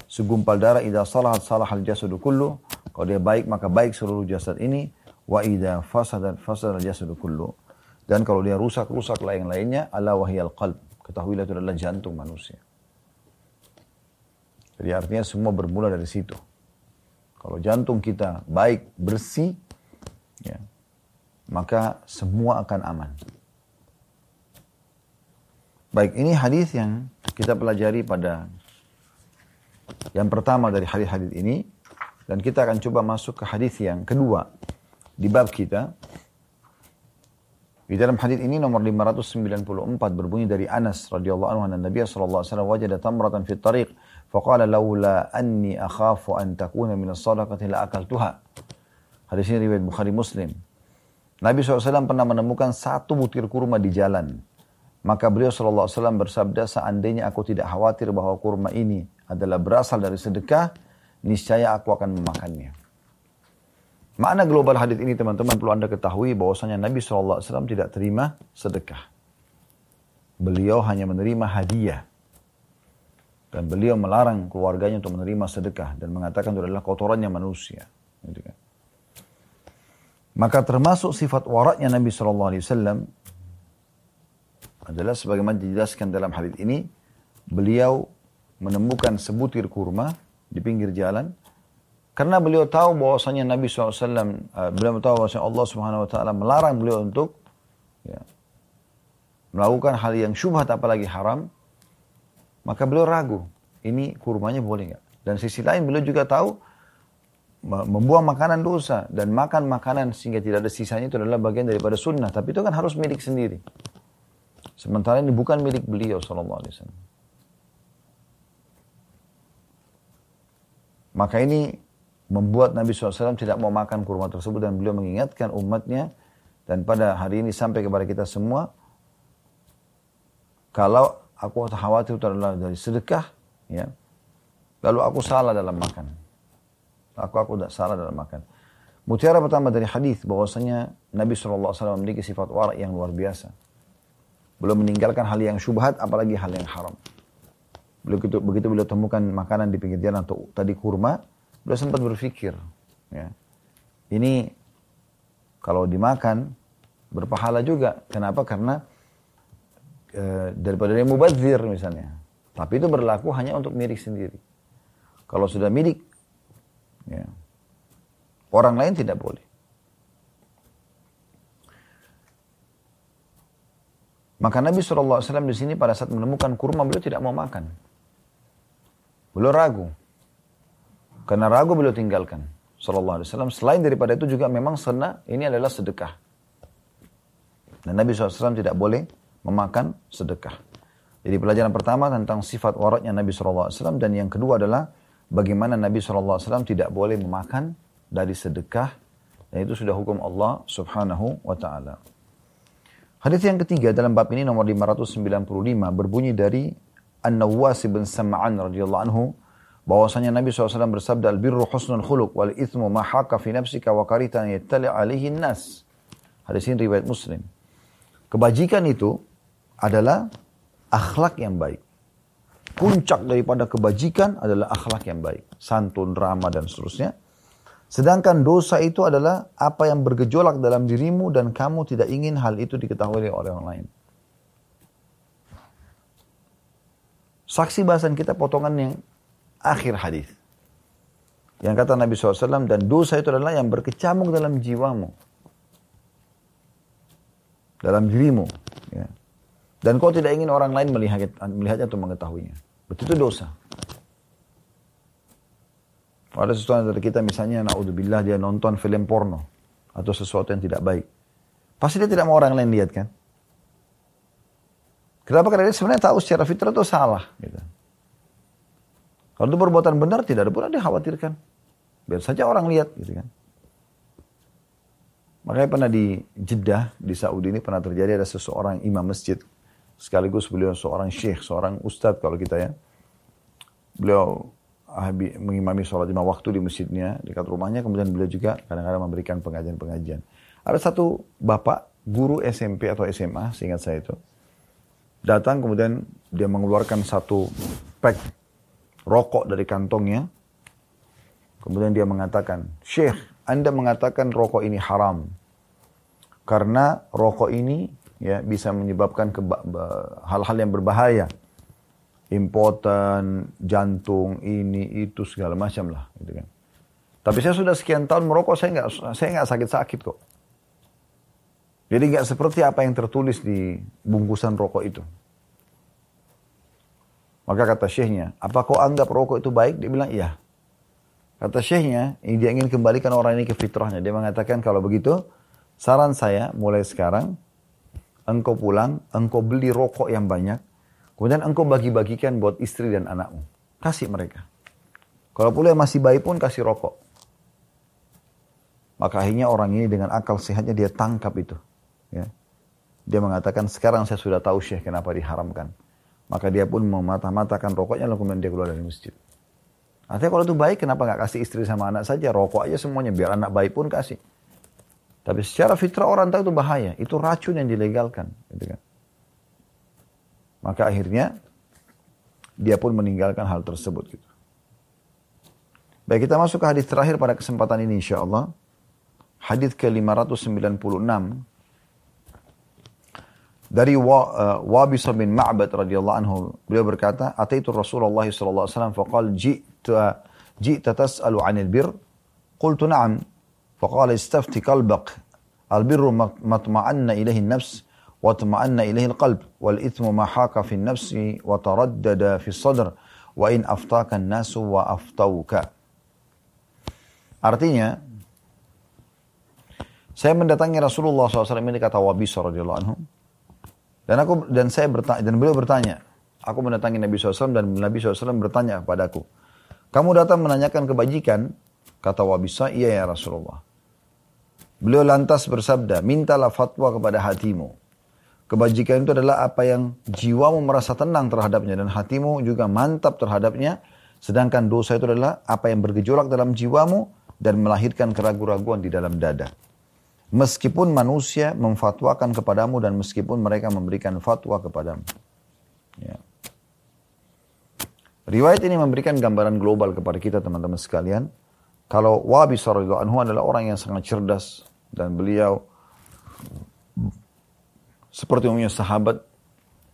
segumpal darah idza salahat salahal jasadu kullu kalau dia baik maka baik seluruh jasad ini. Wa idza fasadat fasad jasadu kullu. Dan kalau dia rusak rusak lain lainnya ala wahyal qalb. Ketahuilah itu adalah jantung manusia. Jadi artinya semua bermula dari situ. Kalau jantung kita baik, bersih, ya, maka semua akan aman. Baik, ini hadis yang kita pelajari pada yang pertama dari hadis-hadis ini dan kita akan coba masuk ke hadis yang kedua di bab kita. Di dalam hadis ini nomor 594 berbunyi dari Anas radhiyallahu anhu anna Nabi sallallahu alaihi wasallam wajada tamratan fi tariq faqala laula anni akhafu an takuna min as-sadaqati la akaltuha. Hadis ini riwayat Bukhari Muslim. Nabi SAW pernah menemukan satu butir kurma di jalan. Maka beliau SAW bersabda, seandainya aku tidak khawatir bahwa kurma ini adalah berasal dari sedekah, niscaya aku akan memakannya. Makna global hadis ini teman-teman perlu anda ketahui bahwasanya Nabi SAW tidak terima sedekah. Beliau hanya menerima hadiah. Dan beliau melarang keluarganya untuk menerima sedekah. Dan mengatakan itu adalah kotorannya manusia. Gitu kan. Maka termasuk sifat waraknya Nabi SAW adalah sebagaimana dijelaskan dalam hadis ini. Beliau menemukan sebutir kurma di pinggir jalan karena beliau tahu bahwasanya Nabi SAW, uh, eh, beliau tahu bahwasanya Allah Subhanahu Wa Taala melarang beliau untuk ya, melakukan hal yang syubhat apalagi haram, maka beliau ragu, ini kurmanya boleh nggak? Dan sisi lain beliau juga tahu membuang makanan dosa dan makan makanan sehingga tidak ada sisanya itu adalah bagian daripada sunnah. Tapi itu kan harus milik sendiri. Sementara ini bukan milik beliau Sallallahu Alaihi Wasallam. Maka ini membuat Nabi SAW tidak mau makan kurma tersebut dan beliau mengingatkan umatnya dan pada hari ini sampai kepada kita semua kalau aku khawatir adalah dari sedekah ya. Lalu aku salah dalam makan. Aku aku tidak salah dalam makan. Mutiara pertama dari hadis bahwasanya Nabi SAW memiliki sifat warak yang luar biasa belum meninggalkan hal yang syubhat apalagi hal yang haram begitu begitu beliau temukan makanan di pinggir jalan atau tadi kurma Beliau sempat berpikir, ya, ini kalau dimakan berpahala juga. Kenapa? Karena e, daripada dia mubazir misalnya. Tapi itu berlaku hanya untuk milik sendiri. Kalau sudah milik, ya, orang lain tidak boleh. Maka Nabi SAW di sini pada saat menemukan kurma beliau tidak mau makan. Beliau ragu. Karena ragu beliau tinggalkan. Sallallahu Alaihi Wasallam. Selain daripada itu juga memang sunnah ini adalah sedekah. Dan Nabi SAW tidak boleh memakan sedekah. Jadi pelajaran pertama tentang sifat waratnya Nabi SAW dan yang kedua adalah bagaimana Nabi SAW tidak boleh memakan dari sedekah dan itu sudah hukum Allah Subhanahu wa taala. Hadis yang ketiga dalam bab ini nomor 595 berbunyi dari An-Nawwas bin Sam'an radhiyallahu anhu bahwasanya Nabi SAW bersabda al-birru husnul khuluq wal ithmu ma haka fi nafsika wa karita yattali alaihi nas. Hadis ini riwayat Muslim. Kebajikan itu adalah akhlak yang baik. Puncak daripada kebajikan adalah akhlak yang baik. Santun, ramah, dan seterusnya. Sedangkan dosa itu adalah apa yang bergejolak dalam dirimu dan kamu tidak ingin hal itu diketahui oleh orang lain. Saksi bahasan kita potongan yang akhir hadis. Yang kata Nabi SAW, dan dosa itu adalah yang berkecamuk dalam jiwamu. Dalam dirimu. Ya. Dan kau tidak ingin orang lain melihat, melihatnya atau mengetahuinya. Betul itu dosa. Ada sesuatu dari kita misalnya, na'udzubillah dia nonton film porno. Atau sesuatu yang tidak baik. Pasti dia tidak mau orang lain lihat kan? Kenapa? Karena dia sebenarnya tahu secara fitrah itu salah. Gitu. Kalau itu perbuatan benar tidak ada pun dikhawatirkan. Biar saja orang lihat gitu kan. Makanya pernah di Jeddah, di Saudi ini pernah terjadi ada seseorang imam masjid. Sekaligus beliau seorang syekh, seorang ustadz kalau kita ya. Beliau mengimami sholat lima waktu di masjidnya, dekat rumahnya. Kemudian beliau juga kadang-kadang memberikan pengajian-pengajian. Ada satu bapak, guru SMP atau SMA, seingat saya itu. Datang kemudian dia mengeluarkan satu pack rokok dari kantongnya. Kemudian dia mengatakan, Syekh, Anda mengatakan rokok ini haram. Karena rokok ini ya bisa menyebabkan hal-hal yang berbahaya. Impoten, jantung, ini, itu, segala macam lah. Gitu kan. Tapi saya sudah sekian tahun merokok, saya nggak saya nggak sakit-sakit kok. Jadi nggak seperti apa yang tertulis di bungkusan rokok itu. Maka kata syekhnya, apa kau anggap rokok itu baik? Dia bilang, iya. Kata syekhnya, dia ingin kembalikan orang ini ke fitrahnya. Dia mengatakan, kalau begitu, saran saya mulai sekarang, engkau pulang, engkau beli rokok yang banyak, kemudian engkau bagi-bagikan buat istri dan anakmu. Kasih mereka. Kalau pula masih baik pun kasih rokok. Maka akhirnya orang ini dengan akal sehatnya dia tangkap itu. Ya. Dia mengatakan, sekarang saya sudah tahu syekh kenapa diharamkan. Maka dia pun mematah-matahkan rokoknya lalu kemudian dia keluar dari masjid. Artinya kalau itu baik kenapa nggak kasih istri sama anak saja, rokok aja semuanya, biar anak baik pun kasih. Tapi secara fitrah orang tahu itu bahaya, itu racun yang dilegalkan. Gitu kan. Maka akhirnya dia pun meninggalkan hal tersebut gitu. Baik kita masuk ke hadis terakhir pada kesempatan ini insya Allah. Hadis ke-596 dari Wa, eh, uh, Wabisa bin Ma'bad radhiyallahu anhu beliau berkata ataitu Rasulullah sallallahu alaihi wasallam faqal jitu ji'ta tas'alu 'anil bir? Qultu na'am. Faqala istafti qalbak al birru matma'anna ilahin nafs. واطمأن إليه القلب والإثم ما حاك في النفس وتردد في الصدر وإن أفتاك الناس وأفتوك Artinya, saya mendatangi Rasulullah SAW ini kata Wabisa radhiyallahu anhu. Dan aku dan saya bertanya dan beliau bertanya, aku mendatangi Nabi SAW dan Nabi SAW bertanya kepadaku, kamu datang menanyakan kebajikan? Kata Wabisa, iya ya Rasulullah. Beliau lantas bersabda, mintalah fatwa kepada hatimu. Kebajikan itu adalah apa yang jiwamu merasa tenang terhadapnya dan hatimu juga mantap terhadapnya. Sedangkan dosa itu adalah apa yang bergejolak dalam jiwamu dan melahirkan keraguan-raguan di dalam dada. Meskipun manusia memfatwakan kepadamu dan meskipun mereka memberikan fatwa kepadamu. Ya. Riwayat ini memberikan gambaran global kepada kita teman-teman sekalian. Kalau Wabi Sarullah Anhu adalah orang yang sangat cerdas dan beliau seperti umumnya sahabat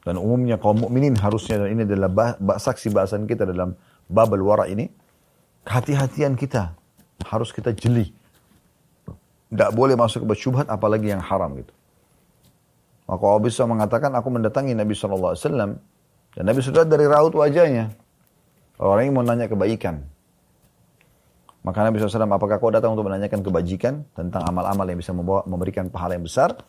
dan umumnya kaum mukminin harusnya dan ini adalah bah, bah, saksi bahasan kita dalam babel wara ini kehati-hatian kita harus kita jeli. Tidak boleh masuk ke syubhat apalagi yang haram gitu. Maka Abu bisa mengatakan aku mendatangi Nabi SAW dan Nabi sudah dari raut wajahnya. Orang yang mau nanya kebaikan. Maka Nabi SAW, apakah kau datang untuk menanyakan kebajikan tentang amal-amal yang bisa membawa, memberikan pahala yang besar?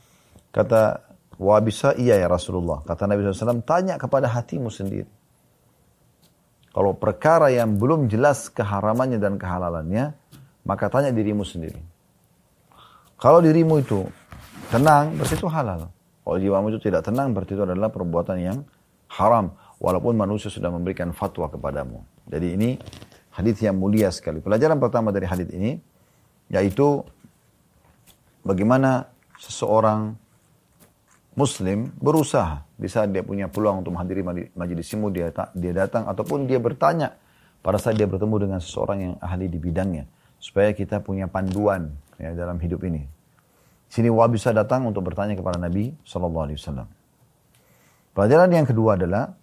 Kata Wabisa, iya ya Rasulullah. Kata Nabi SAW, tanya kepada hatimu sendiri. Kalau perkara yang belum jelas keharamannya dan kehalalannya, maka tanya dirimu sendiri. Kalau dirimu itu tenang, berarti itu halal. Kalau jiwamu itu tidak tenang, berarti itu adalah perbuatan yang haram. Walaupun manusia sudah memberikan fatwa kepadamu. Jadi ini hadis yang mulia sekali. Pelajaran pertama dari hadis ini, yaitu bagaimana seseorang muslim berusaha di saat dia punya peluang untuk menghadiri majelis ilmu dia dia datang ataupun dia bertanya pada saat dia bertemu dengan seseorang yang ahli di bidangnya supaya kita punya panduan ya, dalam hidup ini. Sini Wah bisa datang untuk bertanya kepada Nabi Shallallahu Alaihi Wasallam. Pelajaran yang kedua adalah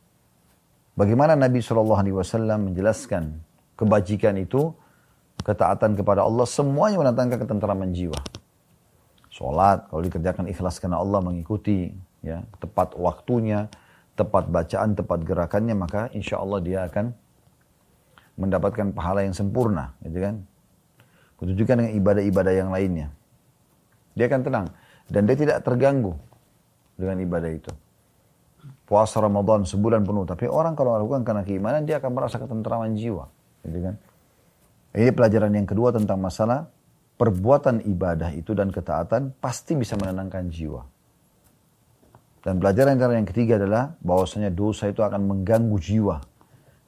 bagaimana Nabi Shallallahu Alaihi Wasallam menjelaskan kebajikan itu, ketaatan kepada Allah semuanya mendatangkan ketentraman jiwa. Sholat kalau dikerjakan ikhlas karena Allah mengikuti, ya tepat waktunya, tepat bacaan, tepat gerakannya, maka insya Allah dia akan mendapatkan pahala yang sempurna, gitu kan? Ketujukan dengan ibadah-ibadah yang lainnya. Dia akan tenang. Dan dia tidak terganggu dengan ibadah itu. Puasa Ramadan sebulan penuh. Tapi orang kalau lakukan karena keimanan, dia akan merasa ketentraman jiwa. Gitu kan? Ini pelajaran yang kedua tentang masalah perbuatan ibadah itu dan ketaatan pasti bisa menenangkan jiwa. Dan pelajaran yang ketiga adalah bahwasanya dosa itu akan mengganggu jiwa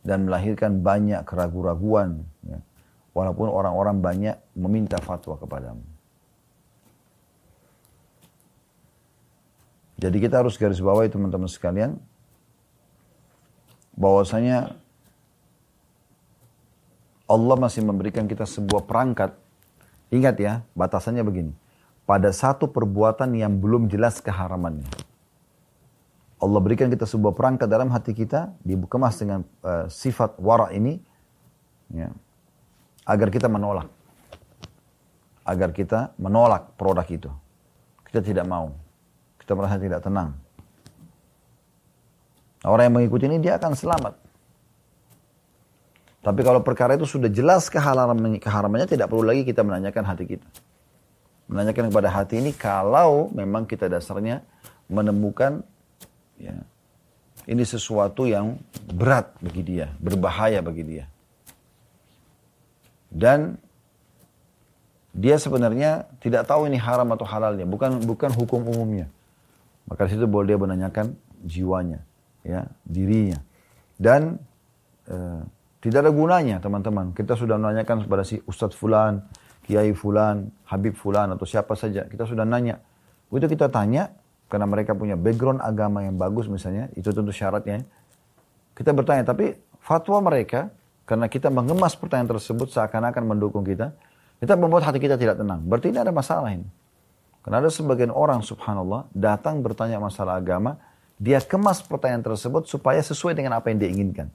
dan melahirkan banyak keraguan-raguan. Ya Walaupun orang-orang banyak meminta fatwa kepadamu. Jadi kita harus garis bawahi teman-teman sekalian. bahwasanya Allah masih memberikan kita sebuah perangkat. Ingat ya, batasannya begini. Pada satu perbuatan yang belum jelas keharamannya. Allah berikan kita sebuah perangkat dalam hati kita, dikemas dengan uh, sifat wara ini. Ya, agar kita menolak. Agar kita menolak produk itu. Kita tidak mau. Kita merasa tidak tenang. Orang yang mengikuti ini dia akan selamat. Tapi kalau perkara itu sudah jelas keharamannya, keharamannya tidak perlu lagi kita menanyakan hati kita. Menanyakan kepada hati ini kalau memang kita dasarnya menemukan ya, ini sesuatu yang berat bagi dia, berbahaya bagi dia. Dan dia sebenarnya tidak tahu ini haram atau halalnya, bukan bukan hukum umumnya. Maka situ boleh dia menanyakan jiwanya, ya, dirinya. Dan e, Tidak ada gunanya teman-teman. Kita sudah menanyakan kepada si Ustadz Fulan, Kiai Fulan, Habib Fulan atau siapa saja. Kita sudah nanya. Itu kita tanya karena mereka punya background agama yang bagus misalnya. Itu tentu syaratnya. Kita bertanya. Tapi fatwa mereka karena kita mengemas pertanyaan tersebut seakan-akan mendukung kita. Kita membuat hati kita tidak tenang. Berarti ini ada masalah ini. Karena ada sebagian orang subhanallah datang bertanya masalah agama. Dia kemas pertanyaan tersebut supaya sesuai dengan apa yang dia inginkan.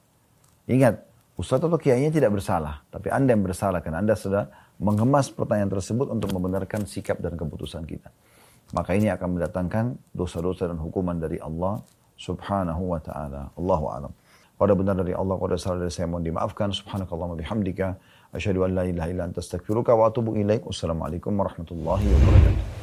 Ingat, Ustaz atau kiainya tidak bersalah, tapi Anda yang bersalah karena Anda sudah mengemas pertanyaan tersebut untuk membenarkan sikap dan keputusan kita. Maka ini akan mendatangkan dosa-dosa dan hukuman dari Allah subhanahu wa ta'ala. Allahu alam. Pada benar dari Allah, pada salah dari saya mohon dimaafkan. Subhanakallah bihamdika. Asyhadu an la ilaha illa anta astaghfiruka wa atubu ilaik. Wassalamualaikum warahmatullahi wabarakatuh.